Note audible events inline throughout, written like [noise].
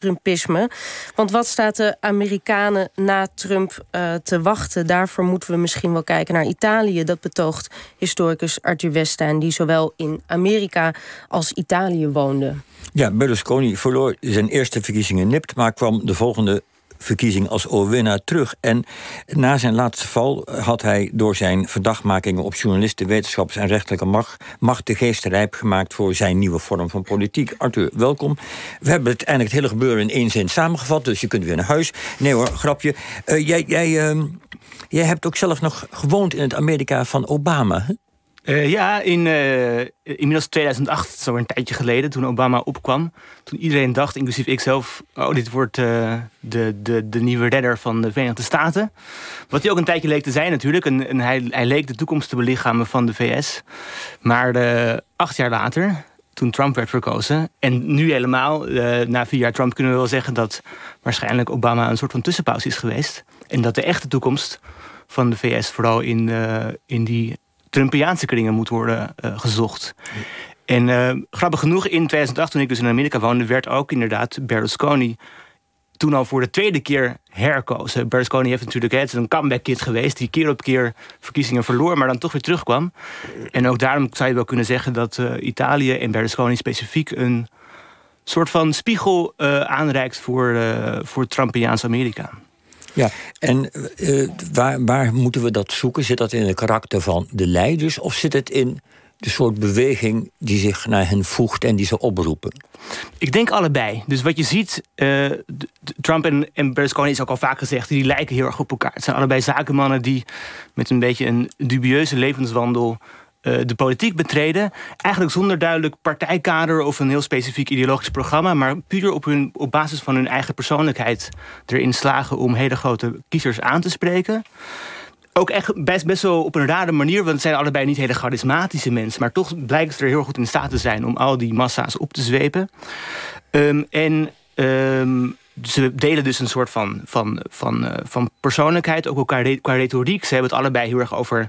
Trumpisme. Want wat staat de Amerikanen na Trump uh, te wachten? Daarvoor moeten we misschien wel kijken naar Italië. Dat betoogt historicus Arthur Westheim, die zowel in Amerika als Italië woonde. Ja, Berlusconi verloor zijn eerste verkiezingen nipt, maar kwam de volgende verkiezing als overwinnaar terug. En na zijn laatste val had hij door zijn verdachtmakingen op journalisten, wetenschappers en rechterlijke macht, macht de geest rijp gemaakt voor zijn nieuwe vorm van politiek. Arthur, welkom. We hebben het eigenlijk het hele gebeuren in één zin samengevat, dus je kunt weer naar huis. Nee hoor, grapje. Uh, jij, jij, uh, jij hebt ook zelf nog gewoond in het Amerika van Obama. Uh, ja, in, uh, inmiddels 2008, zo een tijdje geleden, toen Obama opkwam. Toen iedereen dacht, inclusief ikzelf, oh, dit wordt uh, de, de, de nieuwe redder van de Verenigde Staten. Wat hij ook een tijdje leek te zijn natuurlijk. En, en hij, hij leek de toekomst te belichamen van de VS. Maar acht jaar later, toen Trump werd verkozen. En nu helemaal, na vier jaar Trump, kunnen we wel zeggen dat waarschijnlijk Obama een soort van tussenpauze is geweest. En dat de echte toekomst van de VS vooral in, in die Trumpiaanse kringen moet worden uh, gezocht. En uh, grappig genoeg, in 2008, toen ik dus in Amerika woonde, werd ook inderdaad Berlusconi toen al voor de tweede keer herkozen. Berlusconi heeft natuurlijk het een comeback kid geweest, die keer op keer verkiezingen verloor, maar dan toch weer terugkwam. En ook daarom zou je wel kunnen zeggen dat uh, Italië en Berlusconi specifiek een soort van spiegel aanreikt voor, voor Trumpiaans Amerika. Ja, en uh, waar, waar moeten we dat zoeken? Zit dat in het karakter van de leiders of zit het in de soort beweging die zich naar hen voegt en die ze oproepen? Ik denk allebei. Dus wat je ziet, uh, Trump en, en Berlusconi is ook al vaak gezegd, die lijken heel erg op elkaar. Het zijn allebei zakenmannen die met een beetje een dubieuze levenswandel de politiek betreden. Eigenlijk zonder duidelijk partijkader of een heel specifiek ideologisch programma, maar puur op, hun, op basis van hun eigen persoonlijkheid erin slagen om hele grote kiezers aan te spreken. Ook echt best, best wel op een rare manier, want het zijn allebei niet hele charismatische mensen, maar toch blijken ze er heel goed in staat te zijn om al die massa's op te zwepen. Um, en um, ze delen dus een soort van, van, van, uh, van persoonlijkheid, ook qua retoriek. Ze hebben het allebei heel erg over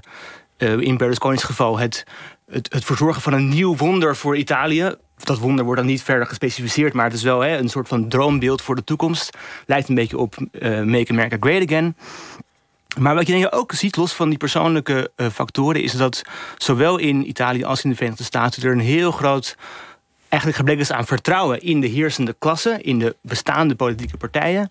in Berlusconi's geval het, het, het verzorgen van een nieuw wonder voor Italië. Dat wonder wordt dan niet verder gespecificeerd, maar het is wel hè, een soort van droombeeld voor de toekomst. Lijkt een beetje op uh, Make America Great Again. Maar wat je denk ook ziet, los van die persoonlijke uh, factoren, is dat zowel in Italië als in de Verenigde Staten er een heel groot eigenlijk gebrek is aan vertrouwen in de heersende klasse, in de bestaande politieke partijen.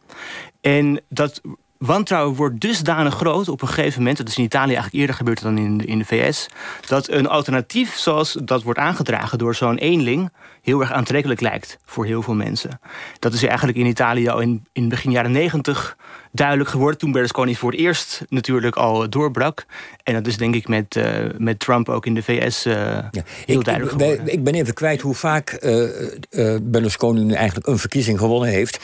En dat wantrouwen wordt dusdanig groot op een gegeven moment... dat is in Italië eigenlijk eerder gebeurd dan in de, in de VS... dat een alternatief zoals dat wordt aangedragen door zo'n eenling... heel erg aantrekkelijk lijkt voor heel veel mensen. Dat is eigenlijk in Italië al in, in begin jaren negentig duidelijk geworden... toen Berlusconi voor het eerst natuurlijk al doorbrak. En dat is denk ik met, uh, met Trump ook in de VS uh, ja, heel ik, duidelijk geworden. Ik ben even kwijt hoe vaak uh, Berlusconi nu eigenlijk een verkiezing gewonnen heeft.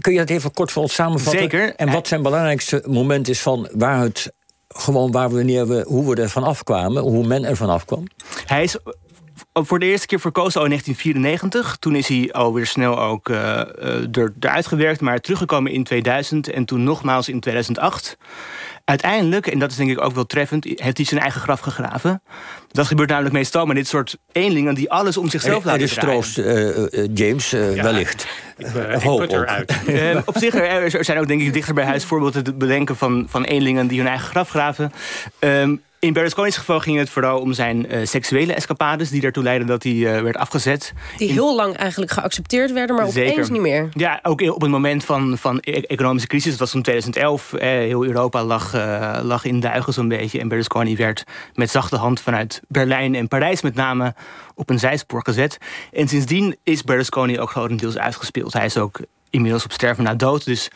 kun je dat even kort voor ons samenvatten? Zeker. En wat zijn belangrijkste moment is van waar het gewoon waar wanneer we, hoe we er vanaf kwamen, hoe men er vanaf kwam? Hij is voor de eerste keer verkozen al in 1994. Toen is hij alweer snel ook uh, er, eruit gewerkt, maar teruggekomen in 2000 en toen nogmaals in 2008. Uiteindelijk, en dat is denk ik ook wel treffend, heeft hij zijn eigen graf gegraven. Dat gebeurt namelijk meestal met dit soort eenlingen die alles om zichzelf laten draaien. Er is troost, uh, James, uh, ja, wellicht. Ik, uh, Hoop ik eruit. [laughs] op zich, er zijn ook denk ik dichter bij huis voorbeelden te bedenken van, van eenlingen die hun eigen graf graven. Um, in Berlusconi's geval ging het vooral om zijn uh, seksuele escapades... die ertoe leidden dat hij uh, werd afgezet. Die heel lang eigenlijk geaccepteerd werden, maar Zeker. opeens niet meer. Ja, ook op het moment van, van e economische crisis. Dat was toen 2011. Eh, heel Europa lag, uh, lag in duigen zo'n beetje. En Berlusconi werd met zachte hand vanuit Berlijn en Parijs met name... op een zijspoor gezet. En sindsdien is Berlusconi ook grotendeels uitgespeeld. Hij is ook inmiddels op sterven na dood. Dus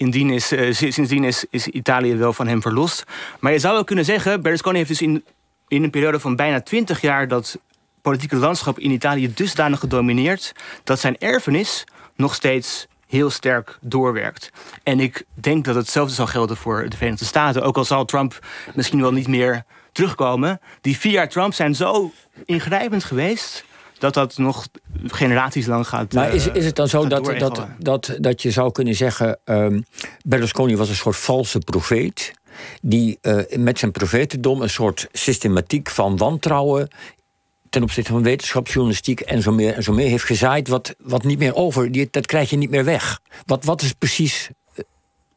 Indien is, uh, sindsdien is, is Italië wel van hem verlost. Maar je zou wel kunnen zeggen, Berlusconi heeft dus in, in een periode van bijna twintig jaar dat politieke landschap in Italië dusdanig gedomineerd dat zijn erfenis nog steeds heel sterk doorwerkt. En ik denk dat hetzelfde zal gelden voor de Verenigde Staten. Ook al zal Trump misschien wel niet meer terugkomen. Die vier jaar Trump zijn zo ingrijpend geweest dat dat nog generaties lang gaat. Maar is, is het dan zo dat, dat, dat, dat je zou kunnen zeggen: um, Berlusconi was een soort valse profeet? Die uh, met zijn profetendom een soort systematiek van wantrouwen ten opzichte van wetenschapsjournalistiek en zo meer en zo meer heeft gezaaid, wat, wat niet meer over, die, dat krijg je niet meer weg. Wat, wat is precies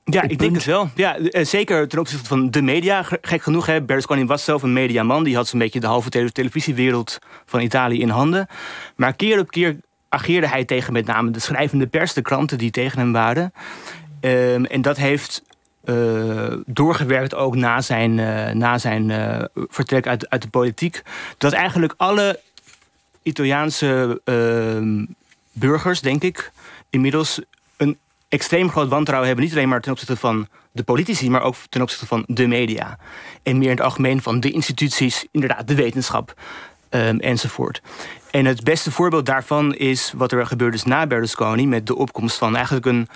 ja, ik denk het wel. Ja, eh, zeker ten opzichte van de media. Gek genoeg, hè, Berlusconi was zelf een mediaman. Die had zo'n beetje de halve televisiewereld van Italië in handen. Maar keer op keer ageerde hij tegen met name de schrijvende pers, de kranten die tegen hem waren. Ehm, en dat heeft uh, doorgewerkt ook na zijn, uh, na zijn uh, vertrek uit, uit de politiek. Dat eigenlijk alle Italiaanse ehm, burgers, denk ik, inmiddels een extreem groot wantrouwen hebben. Niet alleen maar ten opzichte van de politici, maar ook ten opzichte van de media. En meer in het algemeen van de instituties, inderdaad, de wetenschap um, enzovoort. En het beste voorbeeld daarvan is wat er gebeurd is na Berlusconi... met de opkomst van eigenlijk een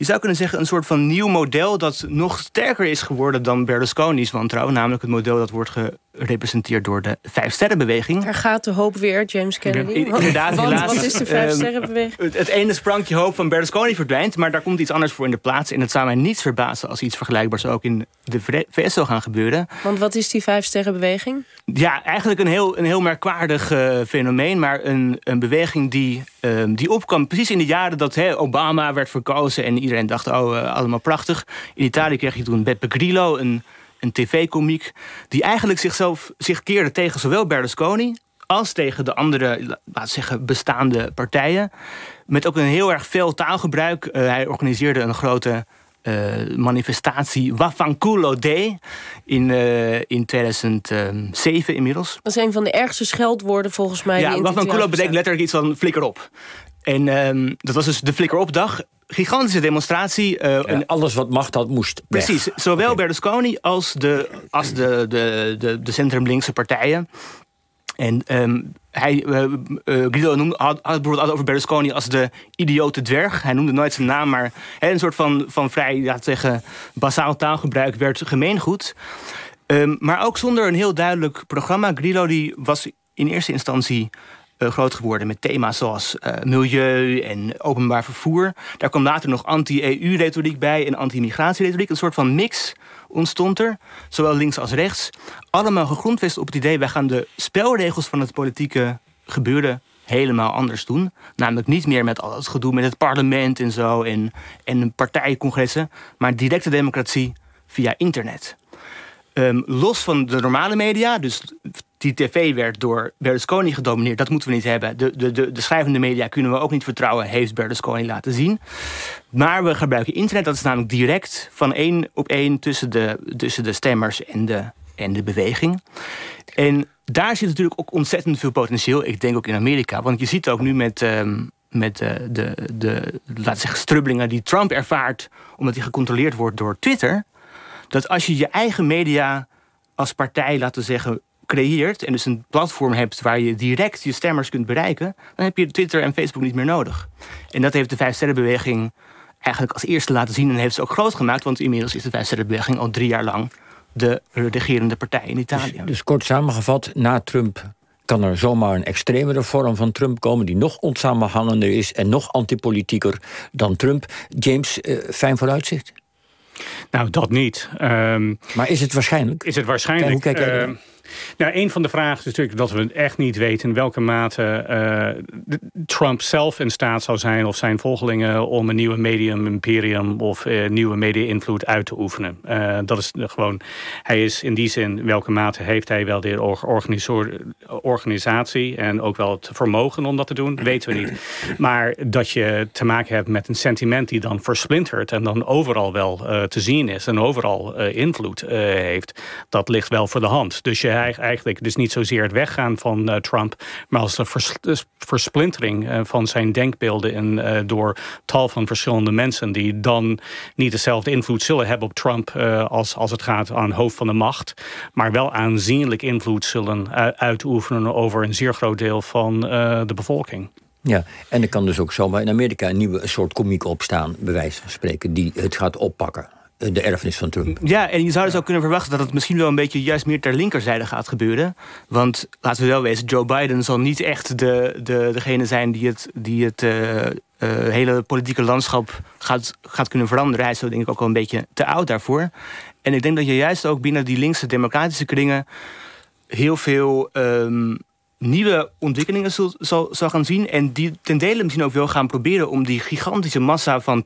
je zou kunnen zeggen, een soort van nieuw model dat nog sterker is geworden dan Berlusconi's wantrouwen. Namelijk het model dat wordt gerepresenteerd door de Vijfsterrenbeweging. Daar gaat de hoop weer, James Kennedy. inderdaad, helaas. Wat is de Vijfsterrenbeweging? Ehm, het, ene sprankje hoop van Berlusconi verdwijnt, maar daar komt iets anders voor in de plaats. En het zou mij niets verbazen als iets vergelijkbaars ook in de VS zou gaan gebeuren. Want wat is die Vijfsterrenbeweging? Ja, eigenlijk een heel, een heel merkwaardig uh, fenomeen, maar een, een beweging die, uh, die opkwam precies in de jaren dat he, Obama werd verkozen en iedereen dacht, oh, uh, allemaal prachtig. In Italië kreeg je toen Beppe Grillo, een, een tv-komiek, die eigenlijk zichzelf zich keerde tegen zowel Berlusconi als tegen de andere, laat zeggen, bestaande partijen. Met ook een heel erg veel taalgebruik. hij organiseerde een grote uh, manifestatie Wafanculo Day in, uh, in 2007 inmiddels. Dat is een van de ergste scheldwoorden volgens mij. Ja, Wafanculo betekent letterlijk iets van flikker op. En um, dat was dus de flikker op dag. Gigantische demonstratie. Uh, ja, en alles wat macht had moest weg. Precies. Zowel okay. Berlusconi als de, als de, de, de, de centrum-linkse partijen. En um, hij, uh, uh, Guido noemde, had, had bijvoorbeeld over Berlusconi als de idiote dwerg. Hij noemde nooit zijn naam, maar he, een soort van, van vrij, laten zeggen, basaal taalgebruik werd gemeengoed. Um, maar ook zonder een heel duidelijk programma. Grillo die was in eerste instantie groot geworden met thema's zoals milieu en openbaar vervoer. Daar kwam later nog anti-EU-retoriek bij en anti-migratieretoriek. Een soort van mix ontstond er, zowel links als rechts. Allemaal gegrondvest op het idee... wij gaan de spelregels van het politieke gebeuren helemaal anders doen. Namelijk niet meer met al het gedoe met het parlement en zo... en, en partijcongressen, maar directe democratie via internet. Um, los van de normale media, dus die tv werd door Berlusconi gedomineerd. Dat moeten we niet hebben. De, de, de, de, schrijvende media kunnen we ook niet vertrouwen, heeft Berlusconi laten zien. Maar we gebruiken internet, dat is namelijk direct van één op één tussen de, tussen de stemmers en de, en de beweging. En daar zit natuurlijk ook ontzettend veel potentieel. Ik denk ook in Amerika. Want je ziet ook nu met, um, met de, de, de laten zeggen, strubbelingen die Trump ervaart, omdat hij gecontroleerd wordt door Twitter. Dat als je je eigen media als partij, laten zeggen, creëert en dus een platform hebt waar je direct je stemmers kunt bereiken, dan heb je Twitter en Facebook niet meer nodig. En dat heeft de Vijf Sterrenbeweging eigenlijk als eerste laten zien en heeft ze ook groot gemaakt, want inmiddels is de Vijf Sterrenbeweging al drie jaar lang de regerende partij in Italië. Dus, dus kort samengevat, na Trump kan er zomaar een extremere vorm van Trump komen die nog onsamenhangender is en nog antipolitieker dan Trump. James, uh, fijn vooruitzicht? Nou, dat niet. Um, maar is het waarschijnlijk? Is het waarschijnlijk? Hoe kijk jij uh, nou, een van de vragen is natuurlijk dat we echt niet weten in welke mate uh, Trump zelf in staat zou zijn of zijn volgelingen om een nieuwe medium imperium of uh, nieuwe media-invloed uit te oefenen. Uh, dat is gewoon, hij is in die zin, in welke mate heeft hij wel de organisatie en ook wel het vermogen om dat te doen, weten we niet. Maar dat je te maken hebt met een sentiment die dan versplintert en dan overal wel te zien is en overal invloed heeft, dat ligt wel voor de hand. Dus je eigenlijk dus niet zozeer het weggaan van uh, Trump, maar als de vers versplintering uh, van zijn denkbeelden en, uh, door tal van verschillende mensen die dan niet dezelfde invloed zullen hebben op Trump als, als het gaat aan hoofd van de macht, maar wel aanzienlijk invloed zullen uitoefenen over een zeer groot deel van de bevolking. Ja, en er kan dus ook zomaar in Amerika een nieuwe soort komiek opstaan, bij wijze van spreken, die het gaat oppakken de erfenis van Trump. Ja, en je zou dus ook kunnen verwachten dat het misschien wel een beetje juist meer ter linkerzijde gaat gebeuren. Want laten we wel wezen, Joe Biden zal niet echt de, de, degene zijn die het, die het uh, uh, hele politieke landschap gaat, gaat kunnen veranderen. Hij is zo denk ik ook wel een beetje te oud daarvoor. En ik denk dat je juist ook binnen die linkse democratische kringen heel veel um, nieuwe ontwikkelingen zal, zal, zal gaan zien. En die ten dele misschien ook wel gaan proberen om die gigantische massa van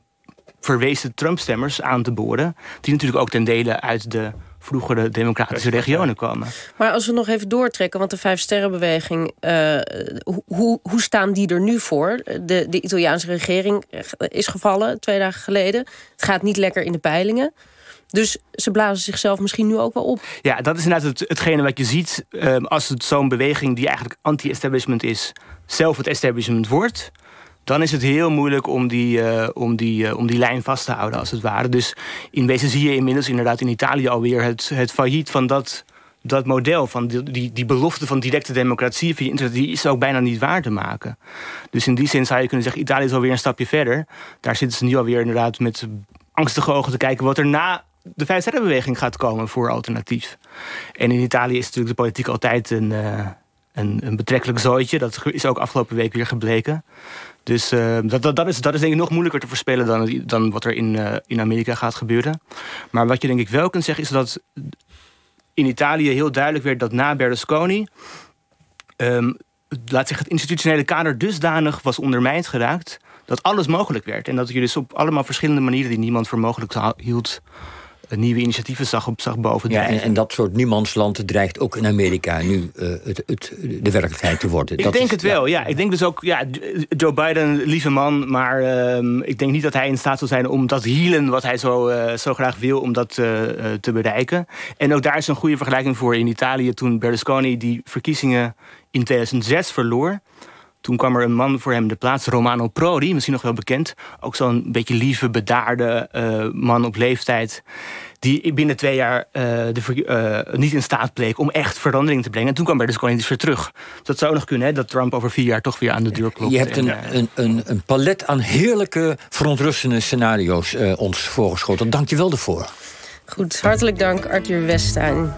verwezen Trump-stemmers aan te boren. Die natuurlijk ook ten dele uit de vroegere democratische regionen komen. Maar als we nog even doortrekken, want de Vijf Sterrenbeweging, uh, hoe, hoe staan die er nu voor? De, de Italiaanse regering is gevallen twee dagen geleden. Het gaat niet lekker in de peilingen. Dus ze blazen zichzelf misschien nu ook wel op. Ja, dat is inderdaad het, hetgene wat je ziet. Uh, als het zo'n beweging die eigenlijk anti-establishment is, zelf het establishment wordt dan is het heel moeilijk om die, uh, om, die, uh, om die lijn vast te houden, als het ware. Dus in wezen zie je inmiddels inderdaad in Italië alweer het, het failliet van dat, dat model. Van die, die, belofte van directe democratie die is ook bijna niet waar te maken. Dus in die zin zou je kunnen zeggen, Italië is alweer een stapje verder. Daar zitten ze nu alweer inderdaad met angstige ogen te kijken wat er na de vijfsterrenbeweging gaat komen voor alternatief. En in Italië is natuurlijk de politiek altijd een, uh, een, een betrekkelijk zooitje. Dat is ook afgelopen week weer gebleken. Dus uh, dat, dat, is, dat is denk ik nog moeilijker te voorspellen dan, dan wat er in, uh, in Amerika gaat gebeuren. Maar wat je denk ik wel kunt zeggen is dat in Italië heel duidelijk werd dat na Berlusconi... Um, laat zich het institutionele kader dusdanig was ondermijnd geraakt... dat alles mogelijk werd. En dat je dus op allemaal verschillende manieren die niemand voor mogelijk hield nieuwe initiatieven zag, op, zag boven. Ja, en, en, dat soort niemandsland dreigt ook in Amerika nu uh, het, het, de werkelijkheid te worden. Ik dat denk het wel, ja. Ik denk dus ook, ja, Joe Biden, lieve man, maar uh, ik denk niet dat hij in staat zal zijn om dat hielen wat hij zo, uh, zo graag wil, om dat te bereiken. En ook daar is een goede vergelijking voor in Italië toen Berlusconi die verkiezingen in 2006 verloor. Toen kwam er een man voor hem de plaats, Romano Prodi, misschien nog wel bekend. Ook zo'n beetje lieve, bedaarde uh, man op leeftijd. Die binnen twee jaar uh, de, uh, niet in staat bleek om echt verandering te brengen. En toen kwam Berlusconi dus weer terug. Dus dat zou nog kunnen, hè, dat Trump over vier jaar toch weer aan de deur klopt. Je hebt een, een, een, een, palet aan heerlijke, verontrustende scenario's ons voorgeschoten. Dank je wel ervoor. Goed, hartelijk dank Arthur Westijn.